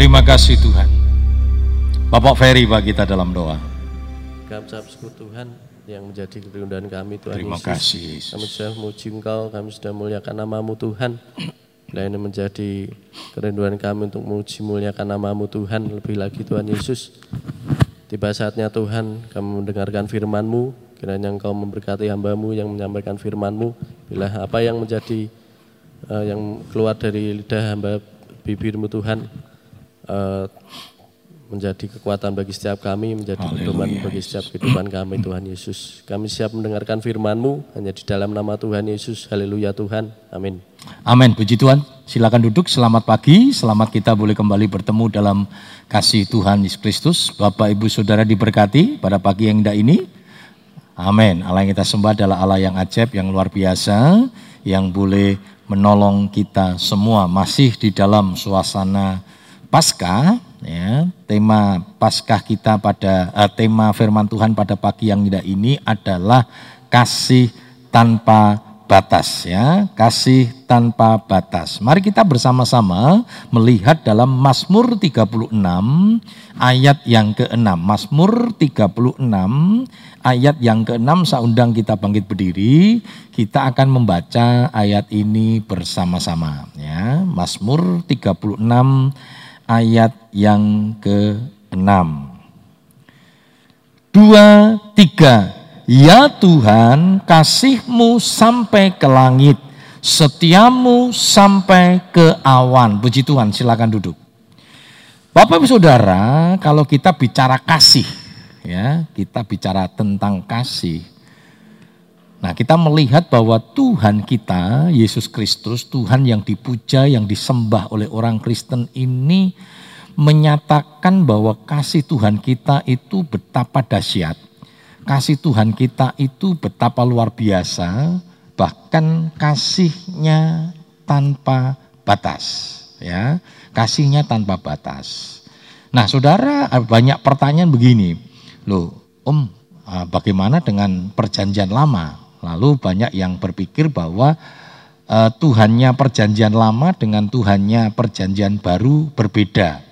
Terima kasih Tuhan. Bapak Ferry bagi kita dalam doa. Kami ucap syukur Tuhan yang menjadi kerinduan kami Tuhan Terima Yesus. kasih Yesus. Kami sudah memuji Engkau, kami sudah muliakan namamu Tuhan. Bila ini menjadi kerinduan kami untuk memuji muliakan namamu Tuhan, lebih lagi Tuhan Yesus. Tiba saatnya Tuhan kami mendengarkan firman-Mu, kiranya Engkau memberkati hamba-Mu yang menyampaikan firman-Mu. Bila apa yang menjadi eh, yang keluar dari lidah hamba bibirmu Tuhan eh, menjadi kekuatan bagi setiap kami, menjadi pedoman bagi setiap kehidupan kami Tuhan Yesus. Kami siap mendengarkan firman-Mu hanya di dalam nama Tuhan Yesus. Haleluya Tuhan. Amin. Amin, puji Tuhan. Silakan duduk, selamat pagi. Selamat kita boleh kembali bertemu dalam kasih Tuhan Yesus Kristus. Bapak, Ibu, Saudara diberkati pada pagi yang indah ini. Amin. Allah yang kita sembah adalah Allah yang ajaib, yang luar biasa, yang boleh menolong kita semua masih di dalam suasana Paskah, ya. Tema Paskah kita pada eh, tema firman Tuhan pada pagi yang indah ini adalah kasih tanpa batas ya, kasih tanpa batas. Mari kita bersama-sama melihat dalam Mazmur 36 ayat yang ke-6. Mazmur 36 ayat yang ke-6 saya undang kita bangkit berdiri, kita akan membaca ayat ini bersama-sama ya. Mazmur 36 ayat yang ke-6. Dua, tiga. Ya Tuhan, kasihmu sampai ke langit, setiamu sampai ke awan. Puji Tuhan, silakan duduk. Bapak Ibu Saudara, kalau kita bicara kasih, ya, kita bicara tentang kasih. Nah, kita melihat bahwa Tuhan kita, Yesus Kristus, Tuhan yang dipuja, yang disembah oleh orang Kristen ini menyatakan bahwa kasih Tuhan kita itu betapa dahsyat. Kasih Tuhan kita itu betapa luar biasa, bahkan kasihnya tanpa batas, ya. Kasihnya tanpa batas. Nah, Saudara, banyak pertanyaan begini. Loh, Om, ah, bagaimana dengan perjanjian lama? Lalu banyak yang berpikir bahwa eh, Tuhannya perjanjian lama dengan Tuhannya perjanjian baru berbeda.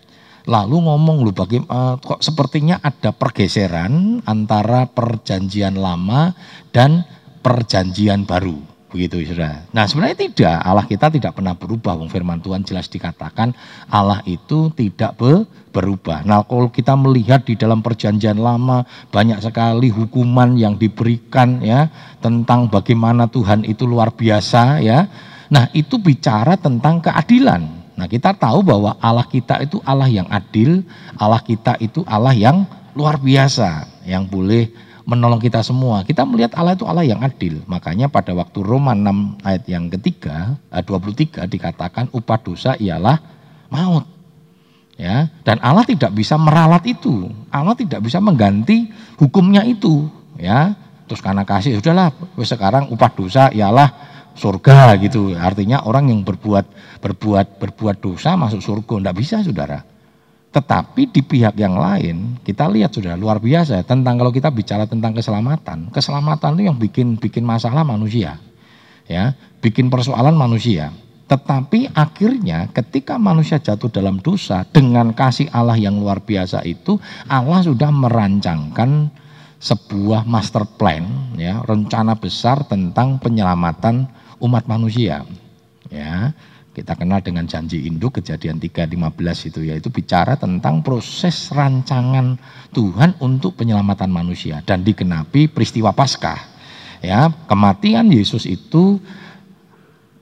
Lalu ngomong lu bagi eh, kok sepertinya ada pergeseran antara perjanjian lama dan perjanjian baru. Begitu Saudara. Nah, sebenarnya tidak. Allah kita tidak pernah berubah. Wong firman Tuhan jelas dikatakan Allah itu tidak be- berubah. Nah, kalau kita melihat di dalam perjanjian lama banyak sekali hukuman yang diberikan ya tentang bagaimana Tuhan itu luar biasa ya. Nah, itu bicara tentang keadilan. Nah kita tahu bahwa Allah kita itu Allah yang adil, Allah kita itu Allah yang luar biasa, yang boleh menolong kita semua. Kita melihat Allah itu Allah yang adil. Makanya pada waktu Roma 6 ayat yang ketiga, eh, 23 dikatakan upah dosa ialah maut. Ya, dan Allah tidak bisa meralat itu. Allah tidak bisa mengganti hukumnya itu, ya. Terus karena kasih sudahlah, sekarang upah dosa ialah surga gitu. Artinya orang yang berbuat berbuat berbuat dosa masuk surga enggak bisa Saudara. Tetapi di pihak yang lain kita lihat sudah luar biasa tentang kalau kita bicara tentang keselamatan. Keselamatan itu yang bikin bikin masalah manusia. Ya, bikin persoalan manusia. Tetapi akhirnya ketika manusia jatuh dalam dosa dengan kasih Allah yang luar biasa itu Allah sudah merancangkan sebuah master plan ya, rencana besar tentang penyelamatan umat manusia. Ya, kita kenal dengan janji induk kejadian 3:15 itu yaitu bicara tentang proses rancangan Tuhan untuk penyelamatan manusia dan digenapi peristiwa Paskah. Ya, kematian Yesus itu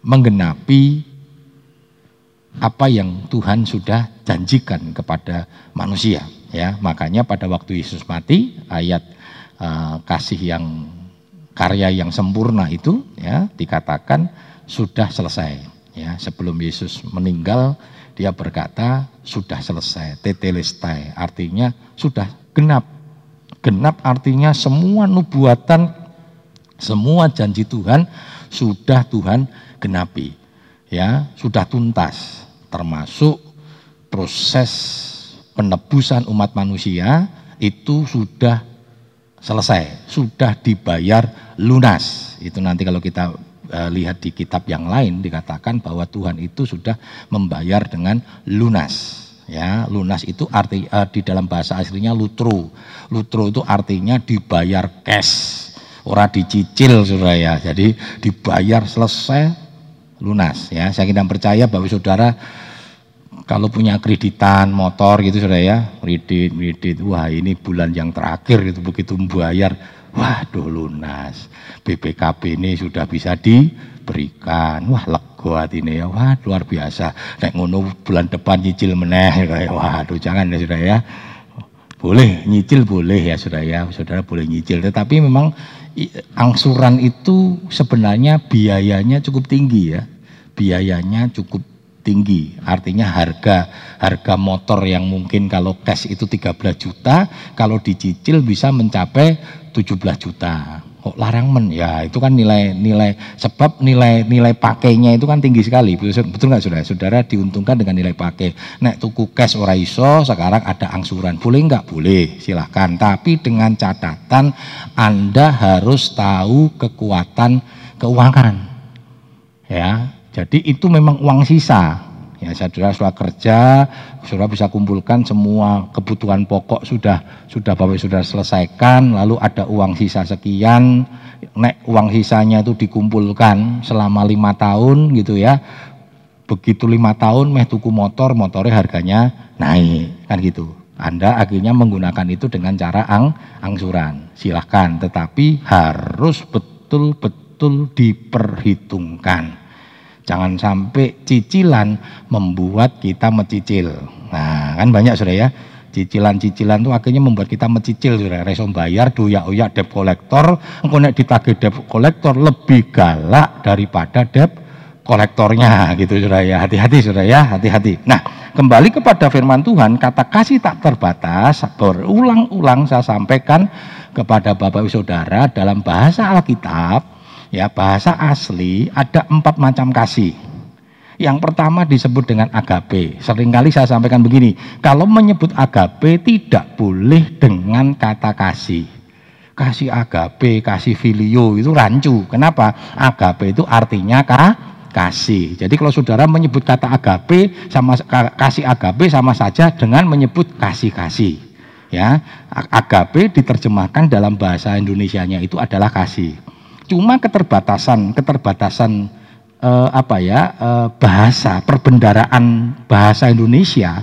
menggenapi apa yang Tuhan sudah janjikan kepada manusia ya makanya pada waktu Yesus mati ayat uh, kasih yang karya yang sempurna itu ya dikatakan sudah selesai ya sebelum Yesus meninggal dia berkata sudah selesai tetelestai. Artinya sudah genap. Genap artinya semua nubuatan semua janji Tuhan sudah Tuhan genapi. Ya sudah tuntas termasuk proses penebusan umat manusia itu sudah selesai sudah dibayar lunas. Itu nanti kalau kita lihat di kitab yang lain dikatakan bahwa Tuhan itu sudah membayar dengan lunas Ya, lunas itu arti uh, di dalam bahasa aslinya lutro. Lutro itu artinya dibayar cash, ora dicicil saudara ya. Jadi dibayar selesai lunas ya. Saya kira percaya bahwa saudara kalau punya kreditan motor gitu saudara ya, kredit, kredit, wah ini bulan yang terakhir itu begitu membayar, waduh lunas. BPKB ini sudah bisa diberikan, wah lega hati ini ya, wah luar biasa. Nek ngono bulan depan nyicil meneh, kayak waduh jangan ya saudara ya. Boleh nyicil boleh ya saudara ya, saudara boleh nyicil. Tetapi memang angsuran itu sebenarnya biayanya cukup tinggi ya, biayanya cukup tinggi. Artinya harga harga motor yang mungkin kalau cash itu 13 juta, kalau dicicil bisa mencapai 17 juta. Kok larang men? Ya itu kan nilai nilai sebab nilai nilai pakainya itu kan tinggi sekali. Betul, betul nggak saudara? Saudara diuntungkan dengan nilai pakai. Nek tuku cash ora iso, sekarang ada angsuran. Boleh nggak? Boleh, silahkan. Tapi dengan catatan Anda harus tahu kekuatan keuangan. Ya, jadi itu memang uang sisa. Ya, saudara sudah kerja, saudara bisa kumpulkan semua kebutuhan pokok sudah sudah Bapak sudah selesaikan, lalu ada uang sisa sekian, nek uang sisanya itu dikumpulkan selama lima tahun gitu ya. Begitu lima tahun meh tuku motor, motornya harganya naik kan gitu. Anda akhirnya menggunakan itu dengan cara ang angsuran. Silahkan, tetapi harus betul-betul diperhitungkan Jangan sampai cicilan membuat kita mencicil. Nah, kan banyak sudah ya. Cicilan-cicilan itu akhirnya membuat kita mencicil sudah resom bayar doyak-oyak debt kolektor, engko nek ditagih debt kolektor lebih galak daripada debt kolektornya gitu sudah ya. Hati-hati sudah ya, hati-hati. Nah, kembali kepada firman Tuhan, kata kasih tak terbatas berulang-ulang saya sampaikan kepada Bapak Ibu Saudara dalam bahasa Alkitab ya bahasa asli ada empat macam kasih. Yang pertama disebut dengan agape. Seringkali saya sampaikan begini, kalau menyebut agape tidak boleh dengan kata kasih. Kasih agape, kasih filio itu rancu. Kenapa? Agape itu artinya kah? kasih. Jadi kalau saudara menyebut kata agape sama kasih agape sama saja dengan menyebut kasih-kasih. Ya, agape diterjemahkan dalam bahasa Indonesianya itu adalah kasih. Cuma keterbatasan, keterbatasan eh, apa ya eh, bahasa perbendaraan bahasa Indonesia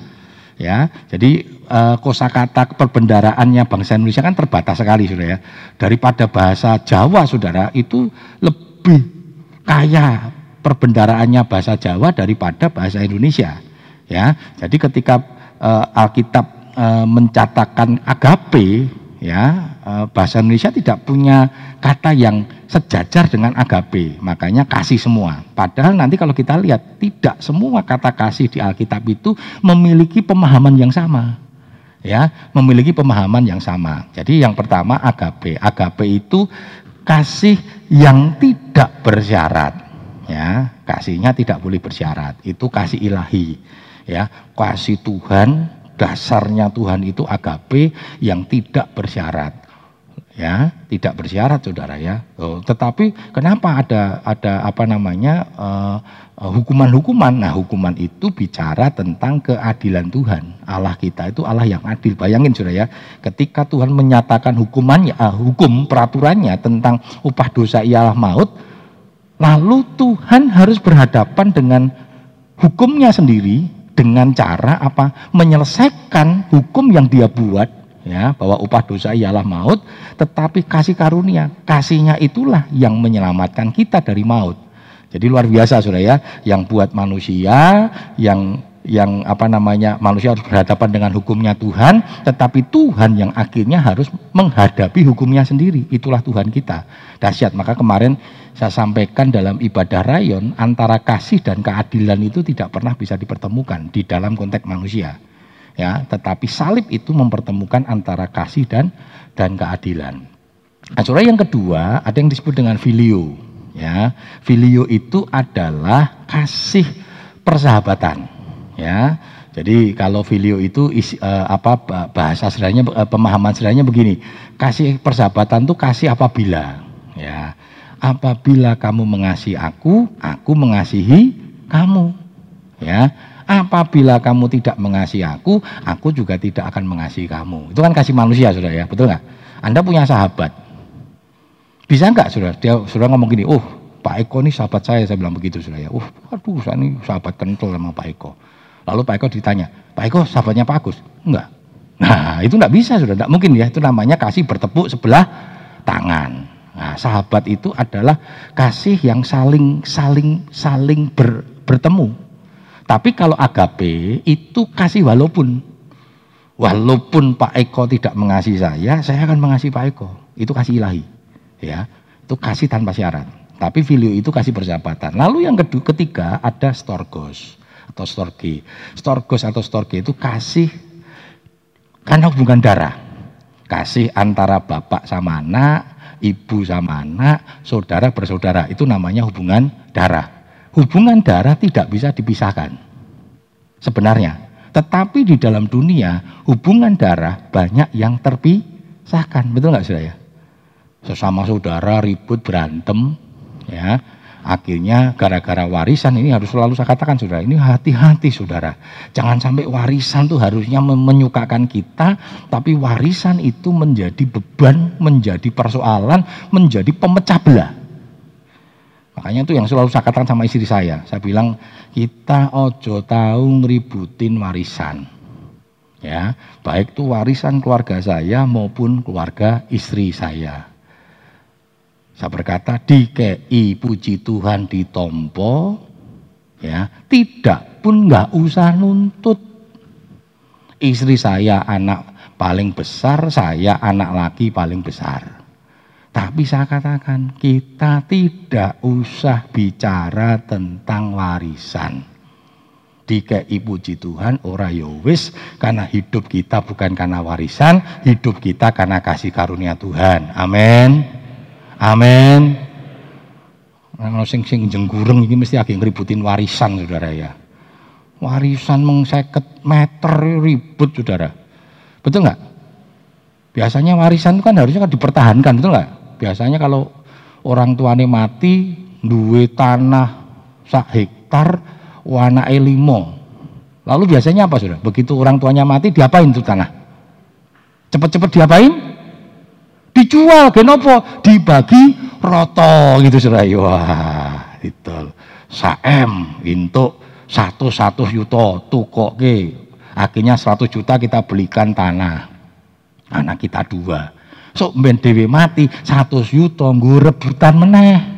ya. Jadi eh, kosakata perbendaraannya bangsa Indonesia kan terbatas sekali sudah ya. Daripada bahasa Jawa saudara itu lebih kaya perbendaraannya bahasa Jawa daripada bahasa Indonesia ya. Jadi ketika eh, Alkitab eh, mencatatkan agape ya eh, bahasa Indonesia tidak punya kata yang sejajar dengan agape. Makanya kasih semua. Padahal nanti kalau kita lihat tidak semua kata kasih di Alkitab itu memiliki pemahaman yang sama. Ya memiliki pemahaman yang sama. Jadi yang pertama agape. Agape itu kasih yang tidak bersyarat. Ya kasihnya tidak boleh bersyarat. Itu kasih ilahi. Ya kasih Tuhan dasarnya Tuhan itu agape yang tidak bersyarat ya tidak bersyarat saudara ya. Oh, tetapi kenapa ada ada apa namanya uh, hukuman-hukuman? Nah hukuman itu bicara tentang keadilan Tuhan. Allah kita itu Allah yang adil. Bayangin saudara ya. Ketika Tuhan menyatakan hukumannya uh, hukum peraturannya tentang upah dosa ialah maut lalu Tuhan harus berhadapan dengan hukumnya sendiri dengan cara apa? Menyelesaikan hukum yang dia buat ya bahwa upah dosa ialah maut tetapi kasih karunia kasihnya itulah yang menyelamatkan kita dari maut jadi luar biasa saudara ya yang buat manusia yang yang apa namanya manusia harus berhadapan dengan hukumnya Tuhan, tetapi Tuhan yang akhirnya harus menghadapi hukumnya sendiri. Itulah Tuhan kita. Dahsyat. Maka kemarin saya sampaikan dalam ibadah rayon antara kasih dan keadilan itu tidak pernah bisa dipertemukan di dalam konteks manusia. Ya, tetapi salib itu mempertemukan antara kasih dan dan keadilan. Nah, yang kedua ada yang disebut dengan filio. Ya, filio itu adalah kasih persahabatan ya. Jadi kalau video itu isi, uh, apa bahasa sederhananya uh, pemahaman sederhananya begini. Kasih persahabatan itu kasih apabila ya. Apabila kamu mengasihi aku, aku mengasihi kamu. Ya. Apabila kamu tidak mengasihi aku, aku juga tidak akan mengasihi kamu. Itu kan kasih manusia, sudah ya, betul nggak? Anda punya sahabat, bisa nggak sudah? Dia sudah ngomong gini, oh Pak Eko ini sahabat saya, saya bilang begitu sudah ya. Uh, aduh, saya ini sahabat kental sama Pak Eko. Lalu Pak Eko ditanya, Pak Eko sahabatnya Pak Agus? Enggak. Nah, itu enggak bisa sudah, enggak mungkin ya. Itu namanya kasih bertepuk sebelah tangan. Nah, sahabat itu adalah kasih yang saling saling saling ber, bertemu. Tapi kalau agape itu kasih walaupun walaupun Pak Eko tidak mengasihi saya, saya akan mengasihi Pak Eko. Itu kasih ilahi. Ya. Itu kasih tanpa syarat. Tapi filio itu kasih persahabatan. Lalu yang kedua, ketiga ada storgos atau storge. Storgos atau storge itu kasih karena hubungan darah. Kasih antara bapak sama anak, ibu sama anak, saudara bersaudara. Itu namanya hubungan darah. Hubungan darah tidak bisa dipisahkan. Sebenarnya. Tetapi di dalam dunia hubungan darah banyak yang terpisahkan. Betul nggak saudara? Sesama saudara ribut berantem, ya akhirnya gara-gara warisan ini harus selalu saya katakan saudara ini hati-hati saudara jangan sampai warisan tuh harusnya menyukakan kita tapi warisan itu menjadi beban menjadi persoalan menjadi pemecah belah makanya itu yang selalu saya katakan sama istri saya saya bilang kita ojo tahu ngeributin warisan. Ya baik itu warisan keluarga saya maupun keluarga istri saya. Saya berkata DKI puji Tuhan ditompo. Ya tidak pun nggak usah nuntut. Istri saya anak paling besar saya anak laki paling besar tapi saya katakan kita tidak usah bicara tentang warisan DKI puji Tuhan ora yowis ya karena hidup kita bukan karena warisan hidup kita karena kasih karunia Tuhan amin Amin. Nah, sing sing jenggureng ini mesti agak ngeributin warisan saudara ya. Warisan meng meter ribut saudara. Betul nggak? Biasanya warisan itu kan harusnya kan dipertahankan, betul nggak? Biasanya kalau orang tuanya mati, duwe tanah sak hektar, wana elimo. Lalu biasanya apa sudah? Begitu orang tuanya mati, diapain tuh tanah? Cepet-cepet diapain? dijual genopo dibagi roto gitu sudah wah itu saem untuk satu satu yuto tukok ke akhirnya 100 juta kita belikan tanah anak kita dua so ben dewi mati satu yuto gue rebutan meneh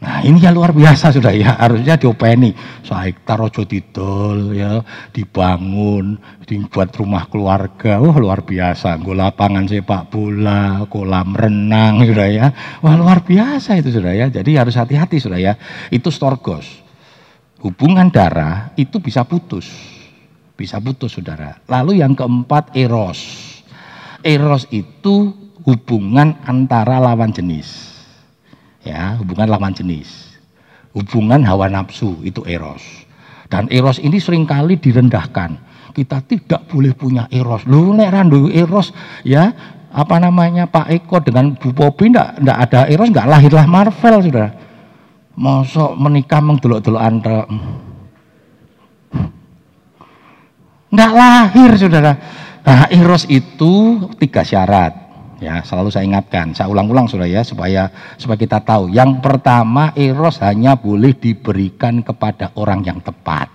Nah ini yang luar biasa sudah ya, harusnya diopeni. Sehektar ojo didol ya, dibangun, dibuat rumah keluarga, wah luar biasa. Gue lapangan sepak bola, kolam renang sudah ya. Wah luar biasa itu sudah ya, jadi harus hati-hati sudah ya. Itu storgos. Hubungan darah itu bisa putus. Bisa putus saudara. Lalu yang keempat eros. Eros itu hubungan antara lawan jenis. Ya hubungan lawan jenis. Hubungan hawa nafsu itu eros. Dan eros ini sering kali direndahkan. Kita tidak boleh punya eros. Lu nek randu eros ya apa namanya Pak Eko dengan Bu Popi ndak ndak ada eros nggak lahirlah Marvel sudah. Mosok menikah mengdelok-delok anda ndak lahir saudara nah eros itu tiga syarat Ya, selalu saya ingatkan, saya ulang-ulang sudah ya supaya supaya kita tahu. Yang pertama, eros hanya boleh diberikan kepada orang yang tepat.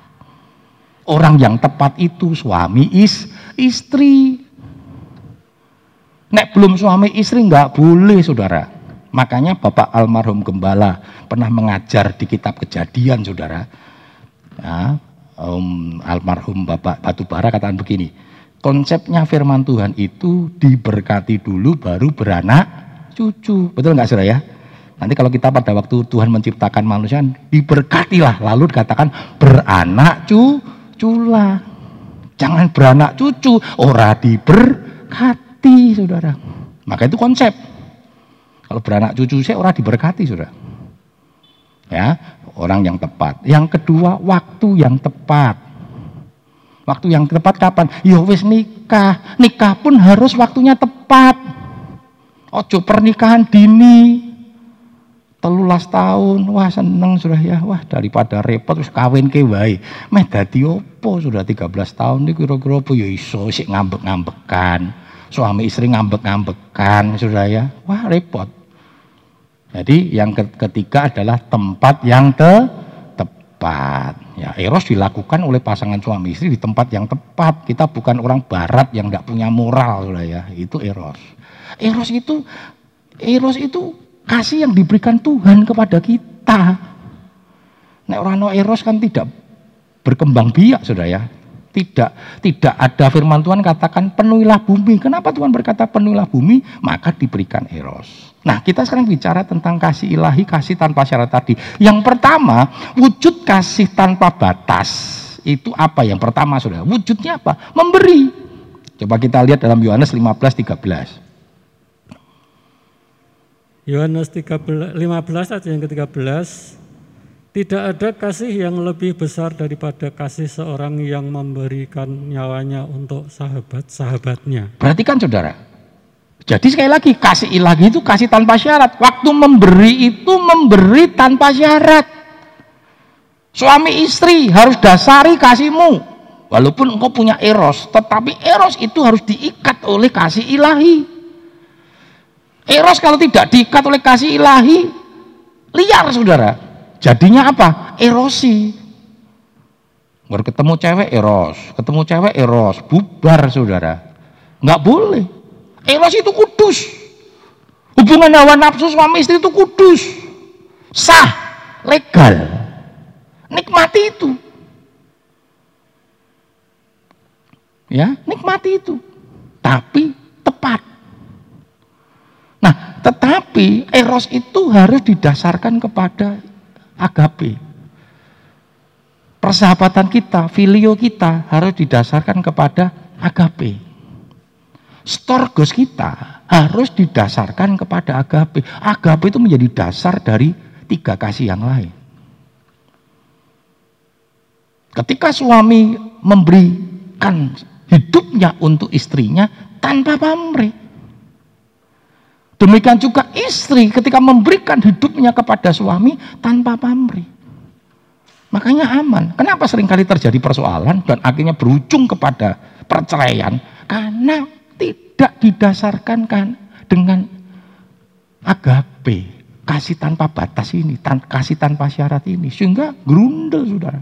Orang yang tepat itu suami is istri. Nek belum suami istri nggak boleh saudara. Makanya Bapak almarhum Gembala pernah mengajar di kitab kejadian saudara. Ya, um, almarhum Bapak Batubara katakan begini, konsepnya firman Tuhan itu diberkati dulu baru beranak cucu. Betul nggak saudara ya? Nanti kalau kita pada waktu Tuhan menciptakan manusia diberkatilah lalu dikatakan beranak cuculah. Jangan beranak cucu, ora diberkati saudara. Maka itu konsep. Kalau beranak cucu saya ora diberkati saudara. Ya, orang yang tepat. Yang kedua, waktu yang tepat. Waktu yang tepat kapan? Ya wis nikah. Nikah pun harus waktunya tepat. Ojo pernikahan dini. telulas tahun, wah seneng sudah ya, wah daripada repot terus kawin ke wae. Meh dadi opo sudah 13 tahun ini kira-kira apa ya iso sik ngambek-ngambekan. Suami istri ngambek-ngambekan sudah ya. Wah repot. Jadi yang ketiga adalah tempat yang ke tepat. Ya, eros dilakukan oleh pasangan suami istri di tempat yang tepat. Kita bukan orang barat yang tidak punya moral ya. Itu eros. Eros itu eros itu kasih yang diberikan Tuhan kepada kita. Nek orang no eros kan tidak berkembang biak sudah ya. Tidak tidak ada firman Tuhan katakan penuhilah bumi. Kenapa Tuhan berkata penuhilah bumi? Maka diberikan eros. Nah, kita sekarang bicara tentang kasih ilahi, kasih tanpa syarat tadi. Yang pertama, wujud kasih tanpa batas. Itu apa yang pertama sudah? Wujudnya apa? Memberi. Coba kita lihat dalam Yohanes 15 13. Yohanes 15 ayat yang ke-13 tidak ada kasih yang lebih besar daripada kasih seorang yang memberikan nyawanya untuk sahabat-sahabatnya. Perhatikan saudara. Jadi sekali lagi kasih ilahi itu kasih tanpa syarat. Waktu memberi itu memberi tanpa syarat. Suami istri harus dasari kasihmu. Walaupun engkau punya eros, tetapi eros itu harus diikat oleh kasih ilahi. Eros kalau tidak diikat oleh kasih ilahi, liar saudara. Jadinya apa? Erosi. Baru ketemu cewek eros, ketemu cewek eros, bubar saudara. Nggak boleh. Eros itu kudus. Hubungan hawa nafsu suami istri itu kudus. Sah, legal. Nikmati itu. Ya, nikmati itu. Tapi tepat. Nah, tetapi eros itu harus didasarkan kepada agape. Persahabatan kita, filio kita harus didasarkan kepada agape. Storgos kita harus didasarkan kepada agape. Agape itu menjadi dasar dari tiga kasih yang lain. Ketika suami memberikan hidupnya untuk istrinya tanpa pamrih, Demikian juga istri ketika memberikan hidupnya kepada suami tanpa pamrih. Makanya aman. Kenapa sering kali terjadi persoalan dan akhirnya berujung kepada perceraian? Karena tidak didasarkan kan dengan agape, kasih tanpa batas ini, tan kasih tanpa syarat ini. Sehingga grundel saudara.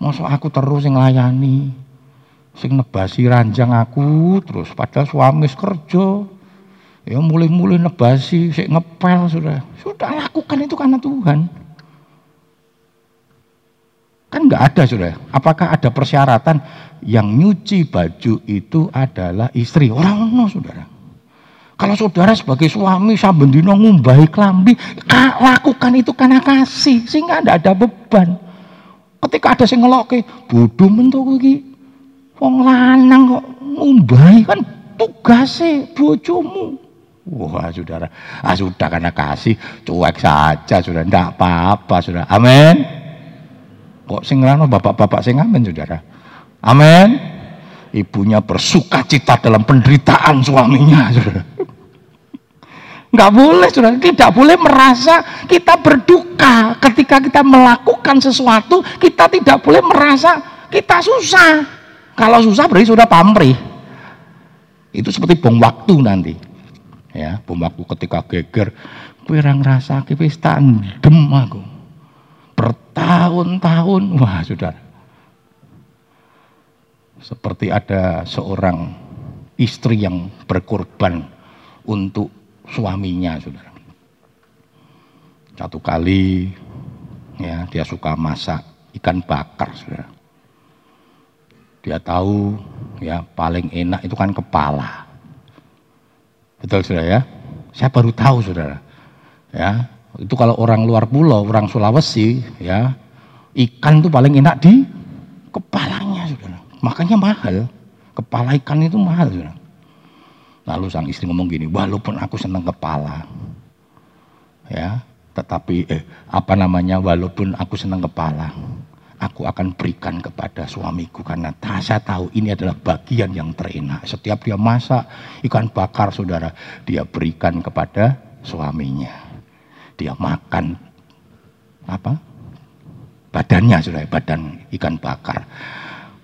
Masa aku terus yang layani, sing nebasi ranjang aku terus padahal suami kerja Ya mulai-mulai nebasi, saya ngepel sudah. Sudah lakukan itu karena Tuhan. Kan nggak ada sudah. Apakah ada persyaratan yang nyuci baju itu adalah istri? Orang no saudara. Kalau saudara sebagai suami sabendino ngumbahi klambi, lakukan itu karena kasih sehingga tidak ada beban. Ketika ada sing ngeloke, bodoh mentok iki. Wong lanang kok ngumbahi kan tugasnya bojomu. Wah saudara, ah sudah karena kasih cuek saja sudah, tidak apa-apa sudah. Amin. Kok sing bapak-bapak sing amin saudara. Amin. Ibunya bersuka cita dalam penderitaan suaminya saudara. Enggak boleh saudara, tidak boleh merasa kita berduka ketika kita melakukan sesuatu, kita tidak boleh merasa kita susah. Kalau susah berarti sudah pamrih. Itu seperti bom waktu nanti ya bumakku ketika geger kowe ora ngrasake wis tandem aku bertahun-tahun wah sudah. Seperti ada seorang istri yang berkorban untuk suaminya saudara. Satu kali ya dia suka masak ikan bakar saudara. Dia tahu ya paling enak itu kan kepala. Betul saudara ya? Saya baru tahu saudara. Ya, itu kalau orang luar pulau, orang Sulawesi, ya, ikan itu paling enak di kepalanya saudara. Makanya mahal. Kepala ikan itu mahal saudara. Lalu sang istri ngomong gini, walaupun aku senang kepala, ya, tetapi eh, apa namanya, walaupun aku senang kepala, aku akan berikan kepada suamiku karena saya tahu ini adalah bagian yang terenak. Setiap dia masak ikan bakar saudara, dia berikan kepada suaminya. Dia makan. Apa? Badannya sudah badan ikan bakar.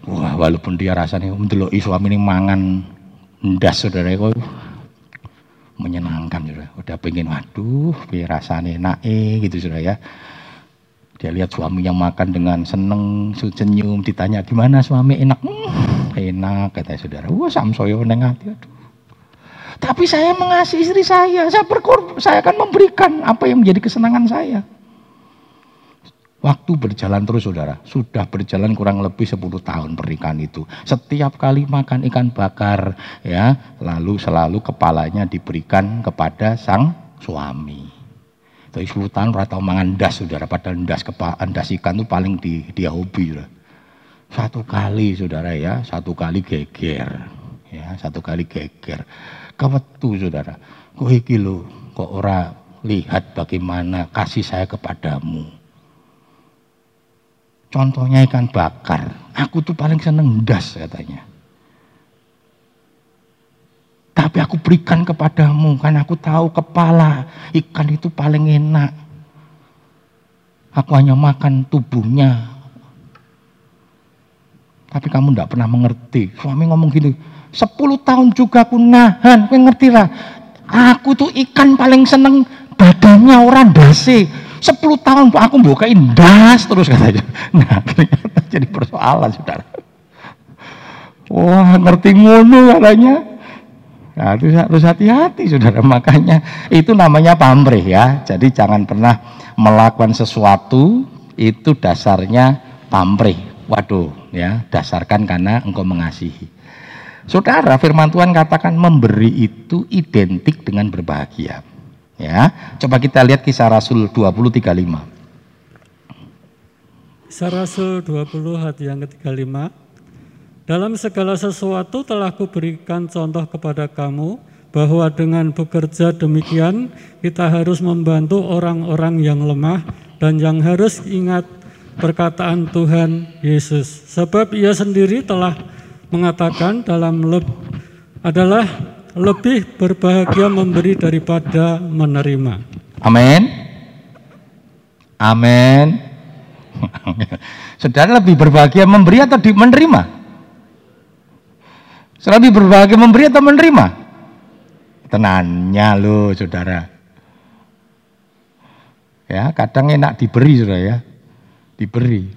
Wah walaupun dia rasanya untuk suami ini mangan ndas saudara kok. Menyenangkan sudah udah pengen waduh rasanya enak gitu sudah ya. Dia lihat suaminya makan dengan seneng senyum ditanya gimana suami? Enak? Hmm, enak kata saudara. Wah samsoyo neng hati aduh tapi saya mengasihi istri saya, saya berkorban, saya akan memberikan apa yang menjadi kesenangan saya. Waktu berjalan terus saudara, sudah berjalan kurang lebih 10 tahun pernikahan itu. Setiap kali makan ikan bakar ya, lalu selalu kepalanya diberikan kepada sang suami. Tapi 10 tahun rata mangan das saudara, padahal das, kepala, das ikan itu paling di, dia hobi. Saudara. Satu kali saudara ya, satu kali geger. Ya, satu kali geger. Kewetu saudara, kok iki kok ora lihat bagaimana kasih saya kepadamu Contohnya ikan bakar. Aku tuh paling seneng das katanya. Tapi aku berikan kepadamu karena aku tahu kepala ikan itu paling enak. Aku hanya makan tubuhnya. Tapi kamu tidak pernah mengerti. Suami ngomong gini, 10 tahun juga aku nahan, kau ngerti lah. Aku tuh ikan paling seneng badannya orang dasi. Sepuluh tahun aku bukain das terus katanya. Nah ternyata jadi persoalan saudara. Wah ngerti ngono katanya. Nah, itu harus hati-hati saudara. Makanya itu namanya pamrih ya. Jadi jangan pernah melakukan sesuatu itu dasarnya pamrih. Waduh ya dasarkan karena engkau mengasihi. Saudara firman Tuhan katakan memberi itu identik dengan berbahagia. Ya, coba kita lihat kisah Rasul 20 35. Kisah Rasul 20 hati yang ke-35. Dalam segala sesuatu telah kuberikan contoh kepada kamu bahwa dengan bekerja demikian kita harus membantu orang-orang yang lemah dan yang harus ingat perkataan Tuhan Yesus. Sebab ia sendiri telah mengatakan dalam leb adalah lebih berbahagia memberi daripada menerima. Amin. Amin. Saudara lebih berbahagia memberi atau di, menerima? Saudara lebih berbahagia memberi atau menerima? Tenannya lo saudara. Ya, kadang enak diberi saudara ya. Diberi.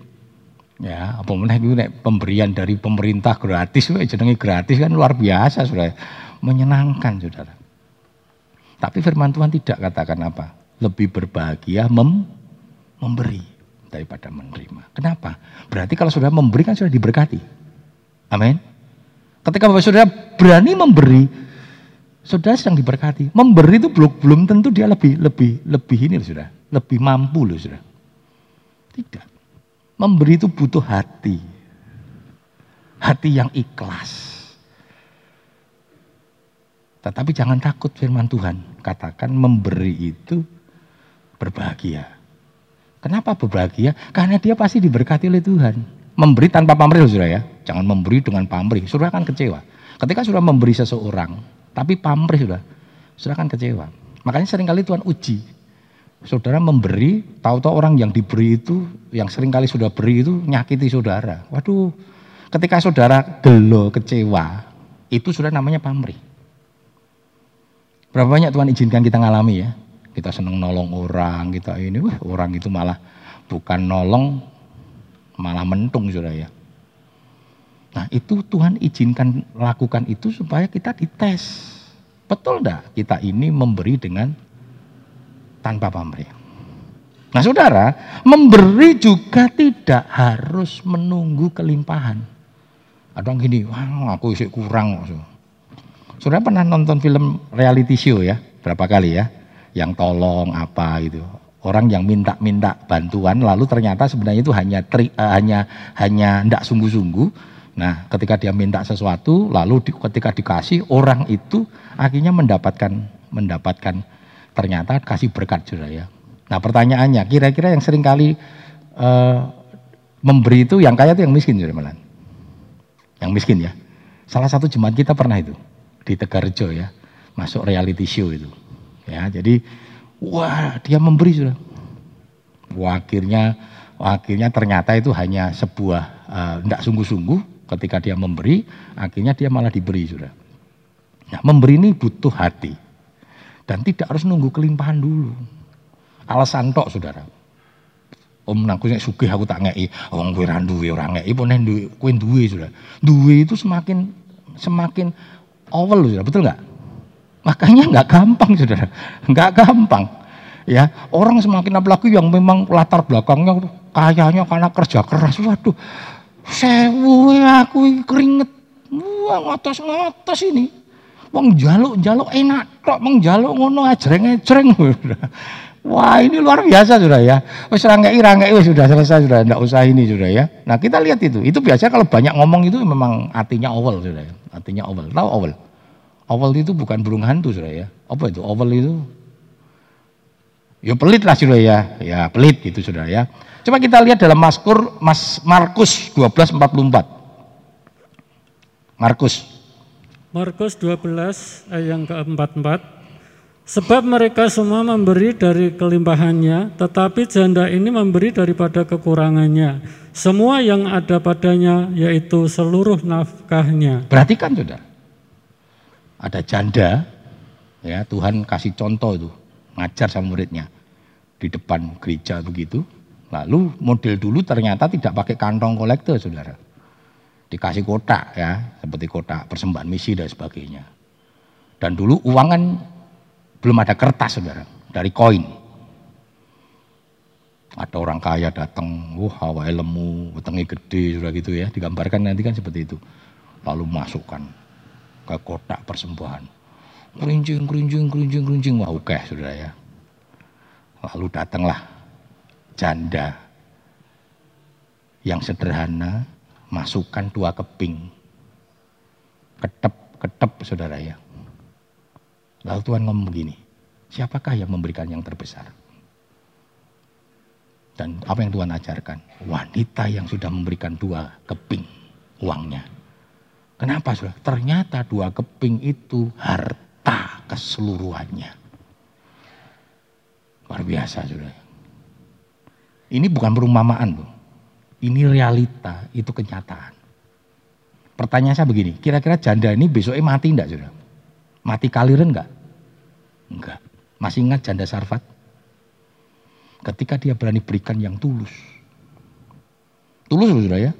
Ya, apa meneh pemberian dari pemerintah gratis, jenenge gratis kan luar biasa saudara menyenangkan saudara. Tapi firman Tuhan tidak katakan apa? Lebih berbahagia mem memberi daripada menerima. Kenapa? Berarti kalau sudah memberi kan sudah diberkati. Amin. Ketika Bapak Saudara berani memberi, Saudara sedang diberkati. Memberi itu belum belum tentu dia lebih lebih lebih ini Saudara, lebih mampu loh Saudara. Tidak. Memberi itu butuh hati. Hati yang ikhlas tetapi jangan takut firman Tuhan. Katakan memberi itu berbahagia. Kenapa berbahagia? Karena dia pasti diberkati oleh Tuhan. Memberi tanpa pamrih saudara ya. Jangan memberi dengan pamrih. Saudara akan kecewa. Ketika sudah memberi seseorang, tapi pamrih sudah, saudara akan kecewa. Makanya sering kali Tuhan uji. Saudara memberi, tahu-tahu orang yang diberi itu, yang sering kali sudah beri itu nyakiti saudara. Waduh, ketika saudara gelo, kecewa, itu sudah namanya pamrih. Berapa banyak Tuhan izinkan kita ngalami ya. Kita seneng nolong orang, kita ini, wah orang itu malah bukan nolong, malah mentung sudah ya. Nah itu Tuhan izinkan lakukan itu supaya kita dites. Betul enggak kita ini memberi dengan tanpa pamrih. Nah saudara, memberi juga tidak harus menunggu kelimpahan. Ada yang gini, wah aku isi kurang. Saudara pernah nonton film reality show ya? Berapa kali ya? Yang tolong apa gitu. Orang yang minta-minta bantuan lalu ternyata sebenarnya itu hanya tri, uh, hanya hanya ndak sungguh-sungguh. Nah, ketika dia minta sesuatu lalu di, ketika dikasih orang itu akhirnya mendapatkan mendapatkan ternyata kasih berkat juga ya. Nah, pertanyaannya kira-kira yang sering kali uh, memberi itu yang kaya itu yang miskin juga malah. Yang miskin ya. Salah satu jemaat kita pernah itu di Tegarjo ya, masuk reality show itu. Ya, jadi Wah, dia memberi sudah. Wah, akhirnya akhirnya ternyata itu hanya sebuah tidak uh, sungguh-sungguh ketika dia memberi, akhirnya dia malah diberi sudah. Nah, memberi ini butuh hati. Dan tidak harus nunggu kelimpahan dulu. Alasan tok, Saudara. Om nangku nek sugih aku tak ngeki, wong kowe ra duwe ora ngeki pun duwe kowe duwe sudah. Duwe itu semakin semakin awal sudah, betul nggak? Makanya nggak gampang saudara, nggak gampang. Ya orang semakin apalagi yang memang latar belakangnya kayaknya karena kerja keras, waduh, sewu aku keringet, wah ngotos ngotos ini. Wong jaluk jaluk enak kok, wong jaluk ngono ajreng ajreng. Wah ini luar biasa sudah ya. Wis rangkai rangkai sudah selesai sudah, tidak usah ini sudah ya. Nah kita lihat itu, itu biasa kalau banyak ngomong itu memang artinya awal sudah ya. Artinya awal, tahu awal? Awal itu bukan burung hantu sudah ya. Apa itu awal itu? Ya pelit lah sudah ya, ya pelit gitu sudah ya. Coba kita lihat dalam Maskur Mas Markus 1244. Markus. Markus 12 ayat yang ke-44 Sebab mereka semua memberi dari kelimpahannya, tetapi janda ini memberi daripada kekurangannya. Semua yang ada padanya, yaitu seluruh nafkahnya. Perhatikan sudah, ada janda, ya Tuhan kasih contoh itu, ngajar sama muridnya di depan gereja begitu. Lalu model dulu ternyata tidak pakai kantong kolektor, saudara. Dikasih kotak ya, seperti kotak persembahan misi dan sebagainya. Dan dulu uangan belum ada kertas saudara, dari koin. Ada orang kaya datang, wah hawa lemu, wetenge gede, sudah gitu ya, digambarkan nanti kan seperti itu. Lalu masukkan ke kotak persembahan. Kerincing, kerincing, kerincing, kerincing, wah oke okay, ya. Lalu datanglah janda yang sederhana, masukkan dua keping. Ketep, ketep saudara ya Lalu Tuhan ngomong begini, siapakah yang memberikan yang terbesar? Dan apa yang Tuhan ajarkan? Wanita yang sudah memberikan dua keping uangnya. Kenapa sudah? Ternyata dua keping itu harta keseluruhannya. Luar biasa sudah. Ini bukan perumpamaan loh. Ini realita, itu kenyataan. Pertanyaan saya begini, kira-kira janda ini besoknya mati enggak sudah? Mati kaliren enggak? Enggak. Masih ingat janda Sarfat? Ketika dia berani berikan yang tulus. Tulus loh ya.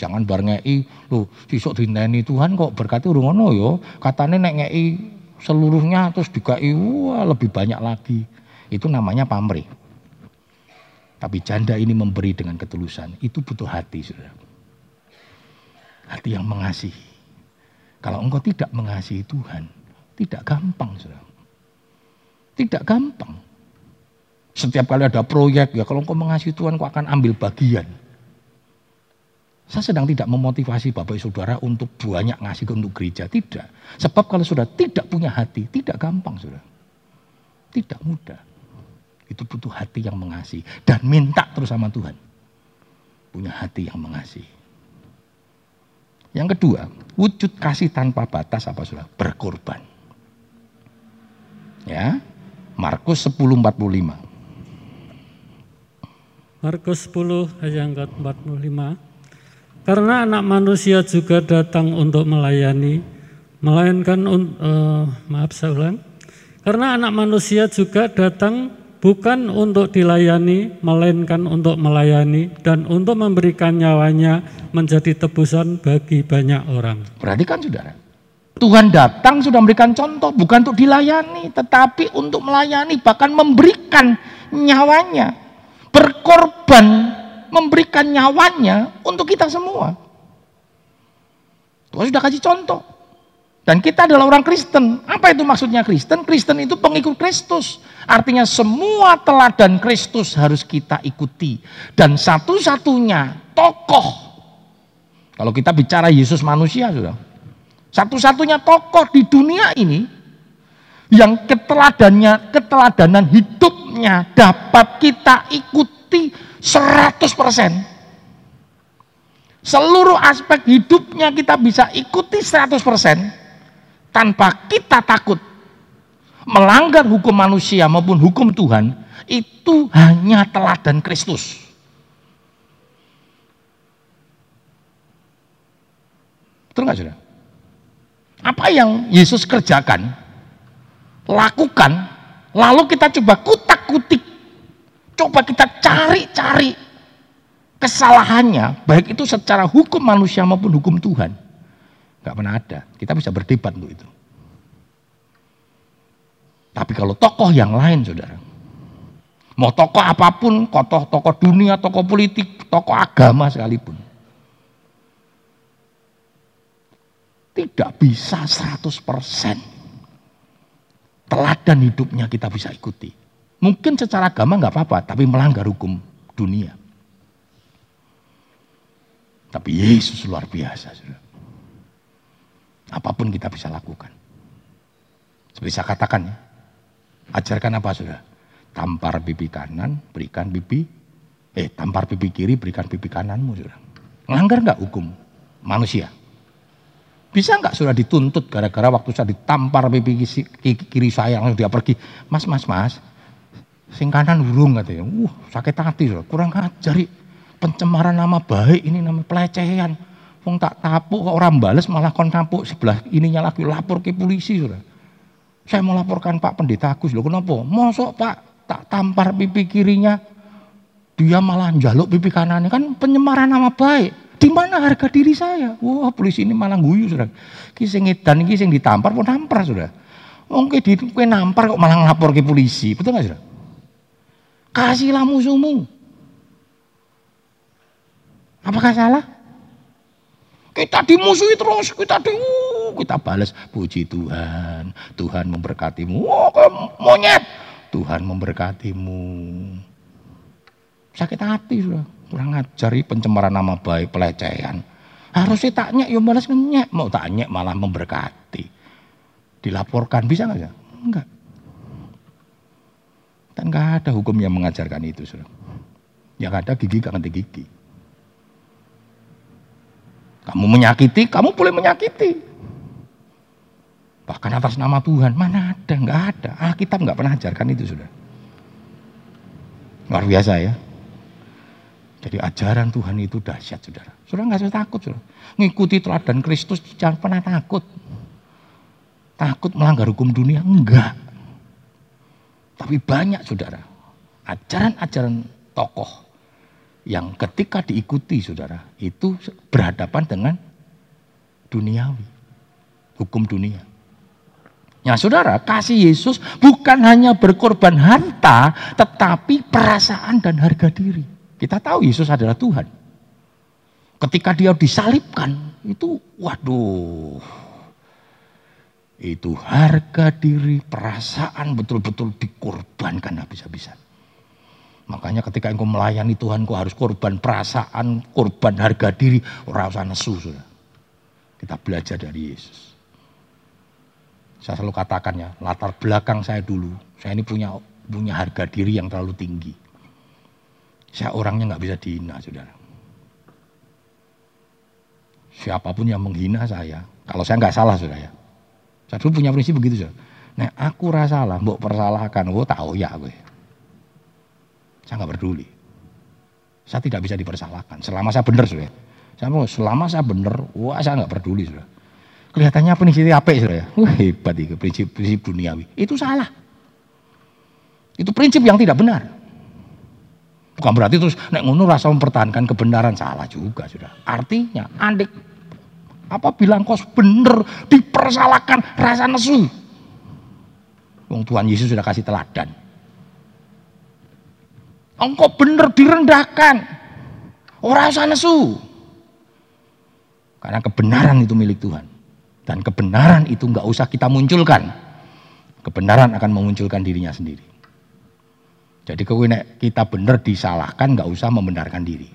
Jangan bar ngei, loh sisuk dineni Tuhan kok berkati urung ngono yo. Katane nek ngei seluruhnya terus dikai wah lebih banyak lagi. Itu namanya pamrih. Tapi janda ini memberi dengan ketulusan. Itu butuh hati, saudara. Hati yang mengasihi. Kalau engkau tidak mengasihi Tuhan, tidak gampang, saudara. Tidak gampang. Setiap kali ada proyek, ya kalau engkau mengasihi Tuhan, kau akan ambil bagian. Saya sedang tidak memotivasi Bapak Saudara untuk banyak ngasih untuk gereja. Tidak. Sebab kalau sudah tidak punya hati, tidak gampang saudara. Tidak mudah. Itu butuh hati yang mengasihi. Dan minta terus sama Tuhan. Punya hati yang mengasihi. Yang kedua, wujud kasih tanpa batas apa sudah? Berkorban. Ya. Markus 10:45. Markus 10 ayat ke-45. Karena anak manusia juga datang untuk melayani, melainkan uh, maaf saya ulang. Karena anak manusia juga datang bukan untuk dilayani, melainkan untuk melayani dan untuk memberikan nyawanya menjadi tebusan bagi banyak orang. Perhatikan saudara, Tuhan datang sudah memberikan contoh, bukan untuk dilayani, tetapi untuk melayani, bahkan memberikan nyawanya, berkorban, memberikan nyawanya untuk kita semua. Tuhan sudah kasih contoh. Dan kita adalah orang Kristen. Apa itu maksudnya Kristen? Kristen itu pengikut Kristus. Artinya semua teladan Kristus harus kita ikuti. Dan satu-satunya tokoh. Kalau kita bicara Yesus manusia sudah. Satu-satunya tokoh di dunia ini yang keteladannya, keteladanan hidupnya dapat kita ikuti 100%. Seluruh aspek hidupnya kita bisa ikuti 100% tanpa kita takut. melanggar hukum manusia maupun hukum Tuhan itu hanya teladan Kristus. Betul nggak sudah? Apa yang Yesus kerjakan, lakukan, lalu kita coba kutak-kutik, coba kita cari-cari kesalahannya, baik itu secara hukum manusia maupun hukum Tuhan. Gak pernah ada. Kita bisa berdebat untuk itu. Tapi kalau tokoh yang lain, saudara, mau tokoh apa pun, tokoh tokoh dunia, tokoh politik, tokoh agama sekalipun, tidak bisa 100% teladan hidupnya kita bisa ikuti. Mungkin secara agama nggak apa-apa, tapi melanggar hukum dunia. Tapi Yesus luar biasa, saudara. Apa pun kita bisa lakukan. Seperti saya katakan ya, ajarkan apa sudah? Tampar pipi kanan, berikan pipi, eh tampar pipi kiri, berikan pipi kananmu sudah. Melanggar nggak hukum manusia? Bisa nggak sudah dituntut gara-gara waktu saya ditampar pipi kiri saya langsung dia pergi. Mas, mas, mas, sing kanan urung katanya. Wah sakit hati sudah, kurang ajari pencemaran nama baik ini nama pelecehan Wong tak tapuk kok orang bales malah kon tapuk sebelah ininya lagi lapor ke polisi sudah. Saya mau laporkan Pak Pendeta Agus loh kenapa? Mosok Pak tak tampar pipi kirinya dia malah jaluk pipi kanannya kan penyemaran nama baik. Di mana harga diri saya? Wah polisi ini malah guyu sudah. Kisah ngedan kisah ditampar pun nampar sudah. Mungkin di kue nampar kok malah ngelapor ke polisi, betul nggak sudah? Kasihlah musuhmu. Apakah salah? Kita dimusuhi terus, kita di, uh, kita balas puji Tuhan. Tuhan memberkatimu. Oh, monyet. Tuhan memberkatimu. Sakit hati sudah. Kurang ngajari pencemaran nama baik, pelecehan. Harusnya tak nyek, ya balas nyek. Mau tak malah memberkati. Dilaporkan, bisa nggak ya? Enggak. Dan nggak ada hukum yang mengajarkan itu. Sudah. Yang ada gigi ganti gigi. Kamu menyakiti, kamu boleh menyakiti. Bahkan atas nama Tuhan, mana ada, nggak ada. Alkitab nggak pernah ajarkan itu sudah. Luar biasa ya. Jadi ajaran Tuhan itu dahsyat saudara. Saudara nggak usah takut saudara. Ngikuti teladan Kristus jangan pernah takut. Takut melanggar hukum dunia? Enggak. Tapi banyak saudara. Ajaran-ajaran tokoh yang ketika diikuti saudara itu berhadapan dengan duniawi hukum dunia Ya saudara, kasih Yesus bukan hanya berkorban harta, tetapi perasaan dan harga diri. Kita tahu Yesus adalah Tuhan. Ketika dia disalibkan, itu waduh. Itu harga diri, perasaan betul-betul dikorbankan habis-habisan. Makanya ketika engkau melayani Tuhan, engkau harus korban perasaan, korban harga diri, orang usah nesu. Sudah. Kita belajar dari Yesus. Saya selalu katakan ya, latar belakang saya dulu, saya ini punya punya harga diri yang terlalu tinggi. Saya orangnya nggak bisa dihina, saudara. Siapa pun yang menghina saya, kalau saya nggak salah, saudara ya. Saya dulu punya prinsip begitu, saudara. Nah, aku rasa lah, mbok persalahkan, oh tahu ya gue. Saya nggak peduli. Saya tidak bisa dipersalahkan. Selama saya benar sudah. Saya selama saya benar, wah saya nggak peduli sudah. Kelihatannya prinsip apa sudah ya? Wah hebat itu prinsip prinsip duniawi. Itu salah. Itu prinsip yang tidak benar. Bukan berarti terus nek ngono rasa mempertahankan kebenaran salah juga sudah. Artinya andik apa bilang kos bener dipersalahkan rasa nesu. Wong Tuhan Yesus sudah kasih teladan. Engkau benar direndahkan. Orang usah nesu. Karena kebenaran itu milik Tuhan. Dan kebenaran itu nggak usah kita munculkan. Kebenaran akan memunculkan dirinya sendiri. Jadi kita benar disalahkan nggak usah membenarkan diri.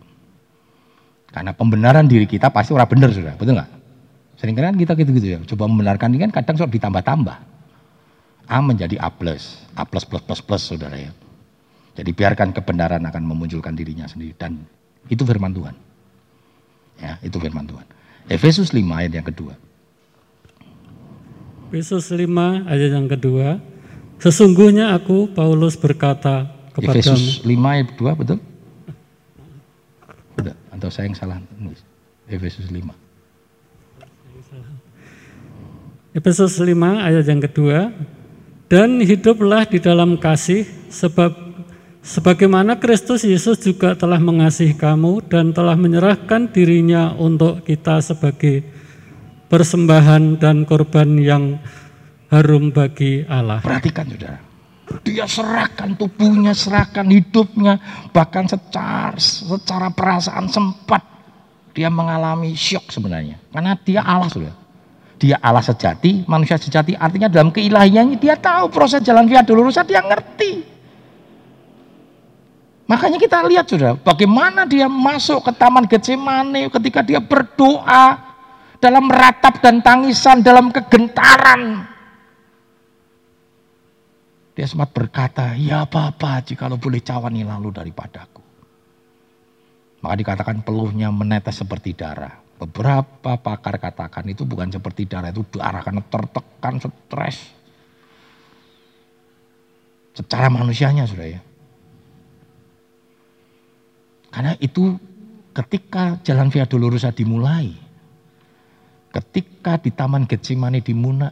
Karena pembenaran diri kita pasti orang benar sudah, betul nggak? Sering kan kita gitu-gitu ya, coba membenarkan ini kan kadang sudah ditambah-tambah. A menjadi A plus, A plus plus plus plus saudara ya. Jadi biarkan kebenaran akan memunculkan dirinya sendiri dan itu firman Tuhan. Ya, itu firman Tuhan. Efesus 5 ayat yang kedua. Efesus 5 ayat yang kedua. Sesungguhnya aku Paulus berkata kepadamu. Efesus 5 ayat 2 betul? Betul. Atau saya yang salah nulis. Efesus 5. Efesus 5 ayat yang kedua. Dan hiduplah di dalam kasih sebab sebagaimana Kristus Yesus juga telah mengasihi kamu dan telah menyerahkan dirinya untuk kita sebagai persembahan dan korban yang harum bagi Allah. Perhatikan saudara. Dia serahkan tubuhnya, serahkan hidupnya, bahkan secara secara perasaan sempat dia mengalami syok sebenarnya. Karena dia Allah sudah. Dia Allah sejati, manusia sejati artinya dalam keilahiannya dia tahu proses jalan via dolorosa dia ngerti. Makanya kita lihat sudah bagaimana dia masuk ke taman Getsemane ketika dia berdoa dalam ratap dan tangisan, dalam kegentaran. Dia sempat berkata, ya apa-apa jikalau boleh cawani lalu daripadaku. Maka dikatakan peluhnya menetes seperti darah. Beberapa pakar katakan itu bukan seperti darah, itu darah karena tertekan, stres. Secara manusianya sudah ya. Karena itu ketika jalan Via Dolorosa dimulai, ketika di Taman Getsemani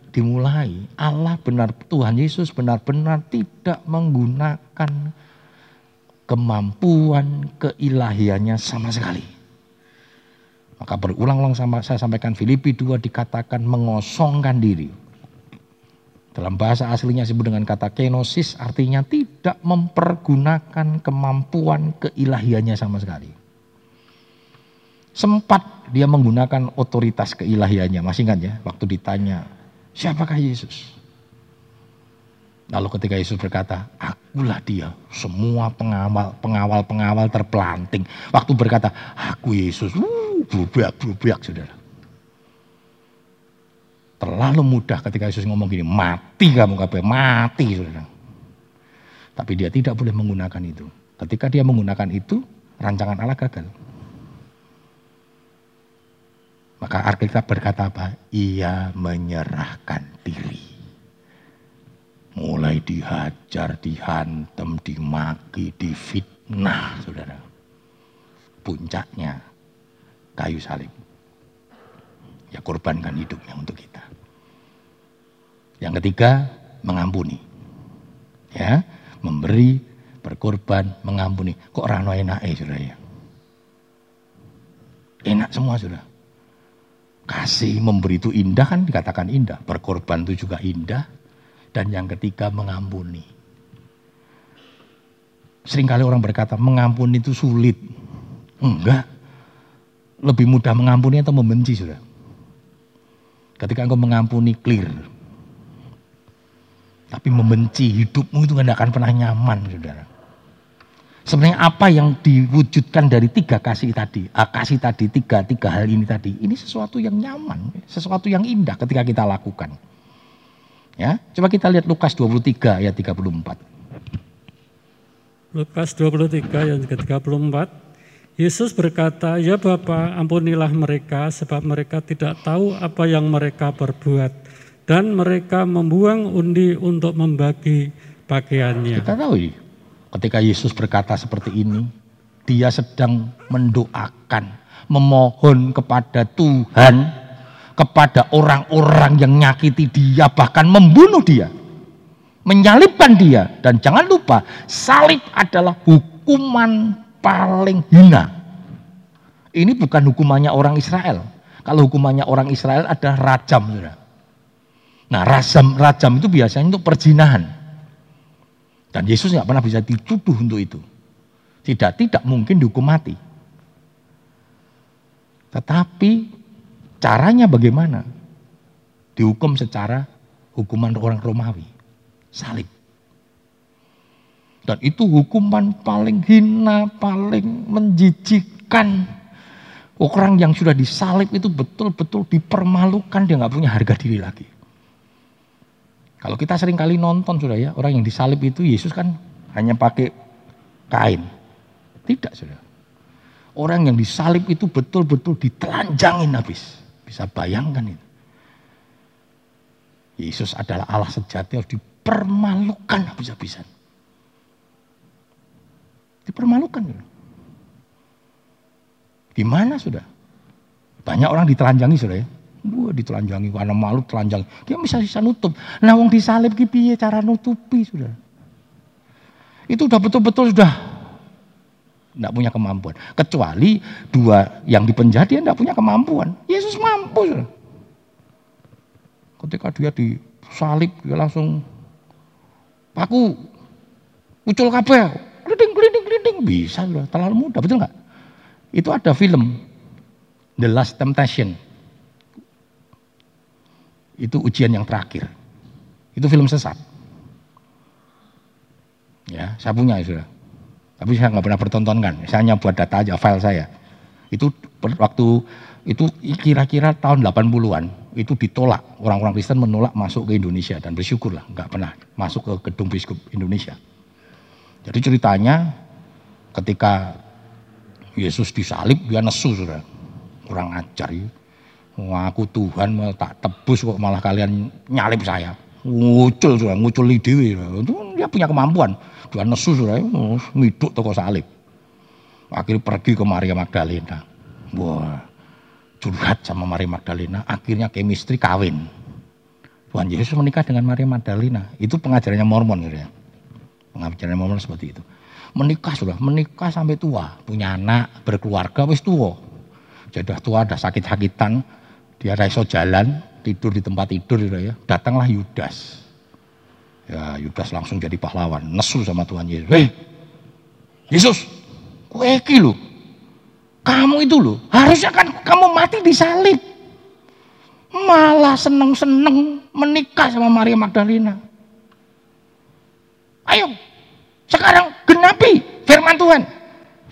dimulai, Allah benar Tuhan Yesus benar-benar tidak menggunakan kemampuan keilahiannya sama sekali. Maka berulang-ulang sama saya sampaikan Filipi 2 dikatakan mengosongkan diri. Dalam bahasa aslinya disebut dengan kata kenosis artinya tidak mempergunakan kemampuan keilahiannya sama sekali. Sempat dia menggunakan otoritas keilahiannya, masih ingat ya waktu ditanya, siapakah Yesus? Lalu ketika Yesus berkata, akulah dia, semua pengawal pengawal pengawal terpelanting. Waktu berkata, aku Yesus, uh, berubah-berubah saudara. Terlalu mudah ketika Yesus ngomong gini, mati kamu kabeh, mati saudara. Tapi dia tidak boleh menggunakan itu. Ketika dia menggunakan itu, rancangan Allah gagal. Maka Alkitab berkata apa? Ia menyerahkan diri. Mulai dihajar, dihantam, dimaki, difitnah, saudara. Puncaknya kayu salib. Ya korbankan hidupnya untuk kita. Yang ketiga, mengampuni. Ya, memberi, berkorban, mengampuni. Kok rano enak eh sudah ya? Enak semua sudah. Kasih memberi itu indah kan dikatakan indah. Berkorban itu juga indah. Dan yang ketiga mengampuni. Seringkali orang berkata mengampuni itu sulit. Enggak lebih mudah mengampuni atau membenci sudah. Ketika engkau mengampuni clear. Tapi membenci hidupmu itu tidak akan pernah nyaman saudara. Sebenarnya apa yang diwujudkan dari tiga kasih tadi, ah, kasih tadi, tiga, tiga hal ini tadi, ini sesuatu yang nyaman, sesuatu yang indah ketika kita lakukan. Ya, coba kita lihat Lukas 23 ayat 34. Lukas 23 ayat 34. Yesus berkata, "Ya Bapa, ampunilah mereka sebab mereka tidak tahu apa yang mereka perbuat dan mereka membuang undi untuk membagi pakaiannya." Kita tahu ya, ketika Yesus berkata seperti ini, dia sedang mendoakan, memohon kepada Tuhan, kepada orang-orang yang nyakiti dia, bahkan membunuh dia, menyalibkan dia. Dan jangan lupa, salib adalah hukuman paling hina. Ini bukan hukumannya orang Israel. Kalau hukumannya orang Israel ada rajam. Nah rajam, rajam itu biasanya untuk perzinahan. Dan Yesus nggak pernah bisa dituduh untuk itu. Tidak, tidak mungkin dihukum mati. Tetapi caranya bagaimana? Dihukum secara hukuman orang Romawi. Salib. Dan itu hukuman paling hina, paling menjijikkan. Orang yang sudah disalib itu betul-betul dipermalukan, dia nggak punya harga diri lagi. Kalau kita sering kali nonton sudah ya, orang yang disalib itu Yesus kan hanya pakai kain. Tidak sudah. Orang yang disalib itu betul-betul ditelanjangin habis. Bisa bayangkan itu. Yesus adalah Allah sejati harus dipermalukan habis-habisan. Dipermalukan. Gimana sudah? Banyak orang ditelanjangi sudah ya. Wah ditelanjangi karena malu telanjang. Dia bisa bisa nutup. Nah wong disalib ki piye cara nutupi sudah. Itu udah betul-betul sudah tidak punya kemampuan. Kecuali dua yang dipenjara dia tidak punya kemampuan. Yesus mampu sudah. Ketika dia disalib dia langsung paku ucul kabel, gliding gliding gliding bisa sudah terlalu mudah betul nggak? Itu ada film The Last Temptation itu ujian yang terakhir. Itu film sesat. Ya, saya punya ya sudah. Tapi saya nggak pernah pertontonkan. Saya hanya buat data aja file saya. Itu waktu itu kira-kira tahun 80-an itu ditolak orang-orang Kristen menolak masuk ke Indonesia dan bersyukurlah nggak pernah masuk ke gedung biskup Indonesia. Jadi ceritanya ketika Yesus disalib dia nesu sudah kurang ajar ya. Wah, aku Tuhan mau tak tebus kok malah kalian nyalip saya. Ngucul sudah, ngucul di dewi. Itu dia punya kemampuan. Dia nesu sudah, ngiduk toko salib. Akhirnya pergi ke Maria Magdalena. Wah, curhat sama Maria Magdalena. Akhirnya chemistry kawin. Tuhan Yesus menikah dengan Maria Magdalena. Itu pengajarannya Mormon gitu ya. Pengajarannya Mormon seperti itu. Menikah sudah, menikah sampai tua. Punya anak, berkeluarga, wis tua. Jadi tua, ada sakit-sakitan dia raiso jalan, tidur di tempat tidur ya. Datanglah Yudas. Ya, Yudas langsung jadi pahlawan, nesu sama Tuhan Yesus. Hei, Yesus, kue lu. Kamu itu lu, harusnya kan kamu mati di salib. Malah seneng-seneng menikah sama Maria Magdalena. Ayo, sekarang genapi firman Tuhan.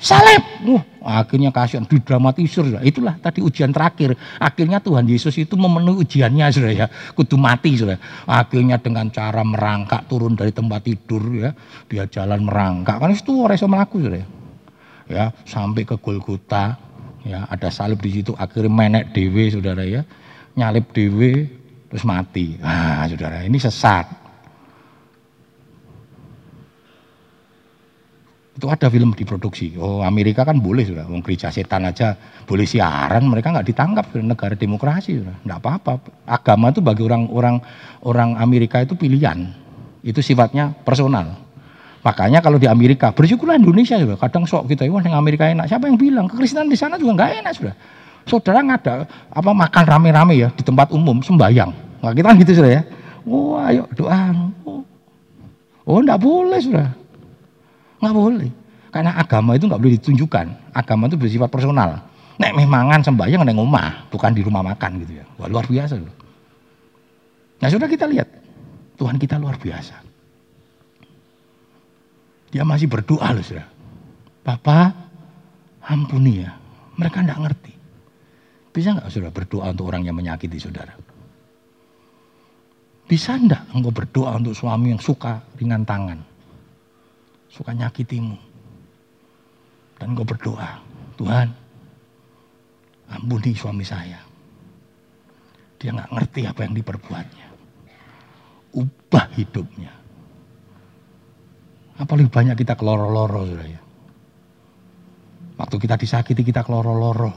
Salib. Uh, akhirnya kasihan didramatisir itulah tadi ujian terakhir. Akhirnya Tuhan Yesus itu memenuhi ujiannya sudah ya. Kudu mati sudah akhirnya dengan cara merangkak turun dari tempat tidur ya. Dia jalan merangkak. Kan itu yang melaku sudah ya. ya sampai ke Golgota ya. Ada salib di situ. Akhirnya menek dewe saudara ya. Nyalip dewe terus mati. Ah saudara ini sesat Itu ada film diproduksi. Oh Amerika kan boleh sudah, mau gereja setan aja boleh siaran, mereka nggak ditangkap negara demokrasi sudah, nggak apa-apa. Agama itu bagi orang-orang orang Amerika itu pilihan, itu sifatnya personal. Makanya kalau di Amerika bersyukurlah Indonesia sudah. Kadang sok kita, wah yang Amerika enak. Siapa yang bilang kekristenan di sana juga nggak enak sudah. Saudara ngada apa makan rame-rame ya di tempat umum sembayang. Nah, kita gitu sudah ya. Wah, ayo doa. Oh, oh enggak boleh sudah. Nggak boleh. Karena agama itu nggak boleh ditunjukkan. Agama itu bersifat personal. Nek memangan sembahyang neng rumah, bukan di rumah makan gitu ya. Wah, luar biasa loh. Nah sudah kita lihat, Tuhan kita luar biasa. Dia masih berdoa loh sudah. Bapak, ampuni ya. Mereka nggak ngerti. Bisa nggak sudah berdoa untuk orang yang menyakiti saudara? Bisa enggak engkau berdoa untuk suami yang suka ringan tangan? Suka nyakitimu. Dan kau berdoa, Tuhan, ampuni suami saya. Dia nggak ngerti apa yang diperbuatnya. Ubah hidupnya. Apa lebih banyak kita keloro-loro, sudah ya. Waktu kita disakiti kita keloro-loro.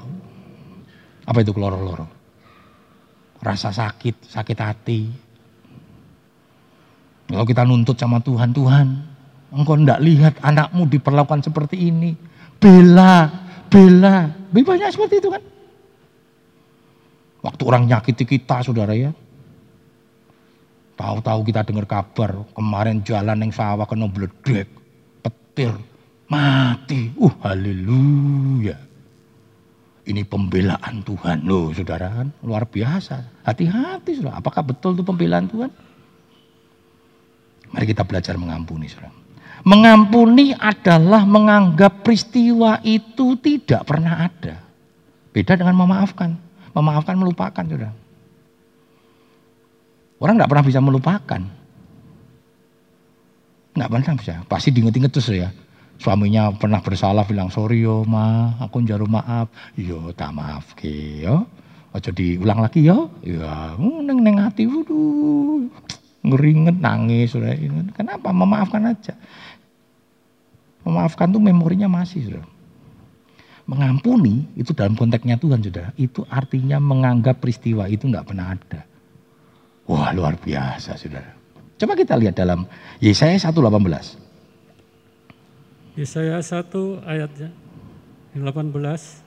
Apa itu keloro-loro? Rasa sakit, sakit hati. Kalau kita nuntut sama Tuhan, Tuhan, Engkau tidak lihat anakmu diperlakukan seperti ini. Bela, bela. Lebih banyak seperti itu kan. Waktu orang nyakiti kita saudara ya. Tahu-tahu kita dengar kabar kemarin jalan yang sawah kena bledek, petir, mati. Uh, haleluya. Ini pembelaan Tuhan loh saudara kan luar biasa. Hati-hati saudara. Apakah betul itu pembelaan Tuhan? Mari kita belajar mengampuni saudara. Mengampuni adalah menganggap peristiwa itu tidak pernah ada. Beda dengan memaafkan. Memaafkan melupakan, sudah. Orang nggak pernah bisa melupakan. Nggak pernah bisa. Pasti diinget-inget terus ya. Suaminya pernah bersalah bilang sorry yo ma, aku jarum maaf. Yo tak maaf ke yo. Ojo diulang lagi yo. Ya, neng neng hati wudu. ngeringet, nangis, saudara. Kenapa? Memaafkan aja. Memaafkan tuh memorinya masih, saudara. Mengampuni itu dalam konteksnya Tuhan, saudara. Itu artinya menganggap peristiwa itu nggak pernah ada. Wah luar biasa, saudara. Coba kita lihat dalam Yesaya 1:18. Yesaya 1 ayatnya 18.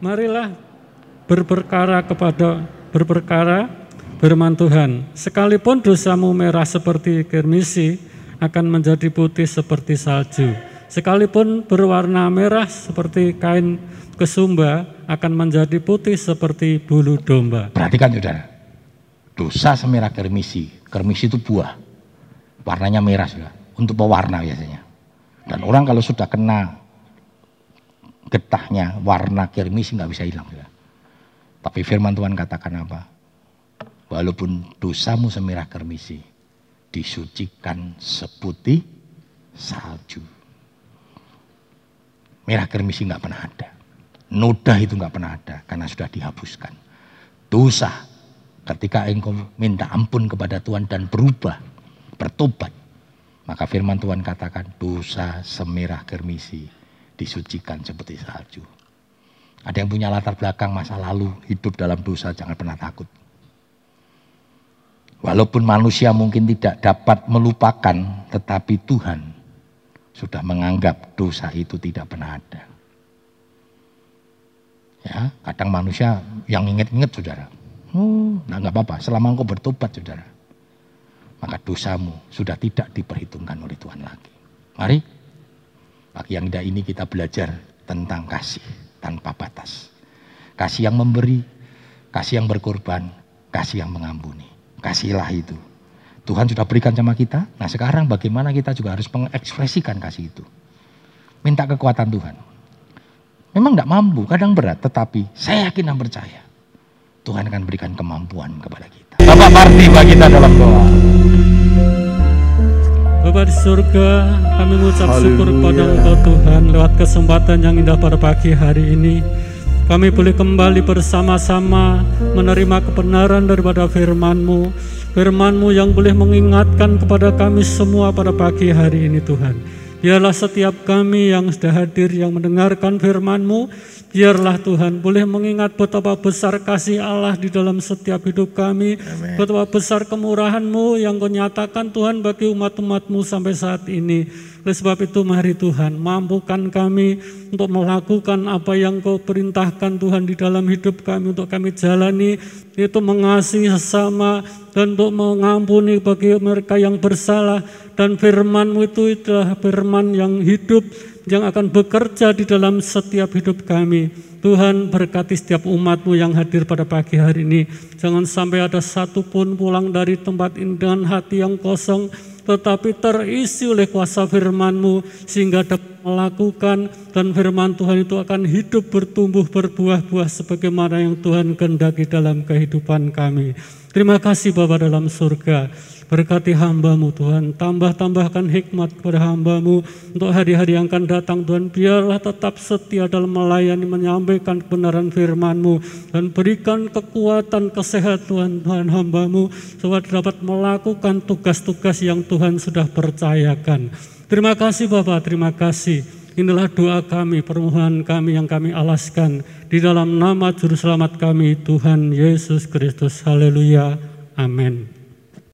Marilah berperkara kepada berperkara firman Tuhan. Sekalipun dosamu merah seperti kirmisi akan menjadi putih seperti salju. Sekalipun berwarna merah seperti kain kesumba akan menjadi putih seperti bulu domba. Perhatikan saudara. Dosa semerah kermisi. Kermisi itu buah. Warnanya merah sudah. Untuk pewarna biasanya. Dan orang kalau sudah kena getahnya warna kirmis nggak bisa hilang. Ya. Tapi firman Tuhan katakan apa? Walaupun dosamu semerah kermisi, disucikan seputih salju. Merah kermisi nggak pernah ada. Noda itu nggak pernah ada karena sudah dihapuskan. Dosa ketika engkau minta ampun kepada Tuhan dan berubah, bertobat, maka firman Tuhan katakan dosa semerah kermisi disucikan seperti salju. Ada yang punya latar belakang masa lalu hidup dalam dosa jangan pernah takut. Walaupun manusia mungkin tidak dapat melupakan, tetapi Tuhan sudah menganggap dosa itu tidak pernah ada. Ya, kadang manusia yang inget-inget saudara. Oh, nah nggak apa-apa, selama engkau bertobat saudara. Maka dosamu sudah tidak diperhitungkan oleh Tuhan lagi. Mari Pagi yang indah ini kita belajar tentang kasih tanpa batas. Kasih yang memberi, kasih yang berkorban, kasih yang mengampuni. Kasihlah itu. Tuhan sudah berikan sama kita. Nah sekarang bagaimana kita juga harus mengekspresikan kasih itu. Minta kekuatan Tuhan. Memang tidak mampu, kadang berat. Tetapi saya yakin dan percaya. Tuhan akan berikan kemampuan kepada kita. Bapak Marti bagi kita dalam doa. Bapak di surga, kami mengucap syukur kepada Engkau Tuhan lewat kesempatan yang indah pada pagi hari ini. Kami boleh kembali bersama-sama menerima kebenaran daripada firman-Mu. Firman-Mu yang boleh mengingatkan kepada kami semua pada pagi hari ini Tuhan. Biarlah setiap kami yang sudah hadir yang mendengarkan firman-Mu Biarlah Tuhan boleh mengingat betapa besar kasih Allah di dalam setiap hidup kami. Amen. Betapa besar kemurahan-Mu yang kau nyatakan Tuhan bagi umat-umat-Mu sampai saat ini. Oleh sebab itu mari Tuhan mampukan kami untuk melakukan apa yang kau perintahkan Tuhan di dalam hidup kami untuk kami jalani itu mengasihi sesama dan untuk mengampuni bagi mereka yang bersalah dan firman-Mu itu adalah firman yang hidup yang akan bekerja di dalam setiap hidup kami. Tuhan berkati setiap umatmu yang hadir pada pagi hari ini. Jangan sampai ada satu pun pulang dari tempat ini dengan hati yang kosong, tetapi terisi oleh kuasa firman-Mu sehingga dapat melakukan dan firman Tuhan itu akan hidup bertumbuh berbuah-buah sebagaimana yang Tuhan kehendaki dalam kehidupan kami. Terima kasih Bapa dalam surga. Berkati hambamu Tuhan, tambah-tambahkan hikmat kepada hambamu untuk hari-hari yang akan datang Tuhan. Biarlah tetap setia dalam melayani, menyampaikan kebenaran firmanmu dan berikan kekuatan, kesehatan Tuhan hambamu supaya dapat melakukan tugas-tugas yang Tuhan sudah percayakan. Terima kasih Bapak, terima kasih. Inilah doa kami, permohonan kami yang kami alaskan di dalam nama Juru Selamat kami, Tuhan Yesus Kristus. Haleluya. Amin.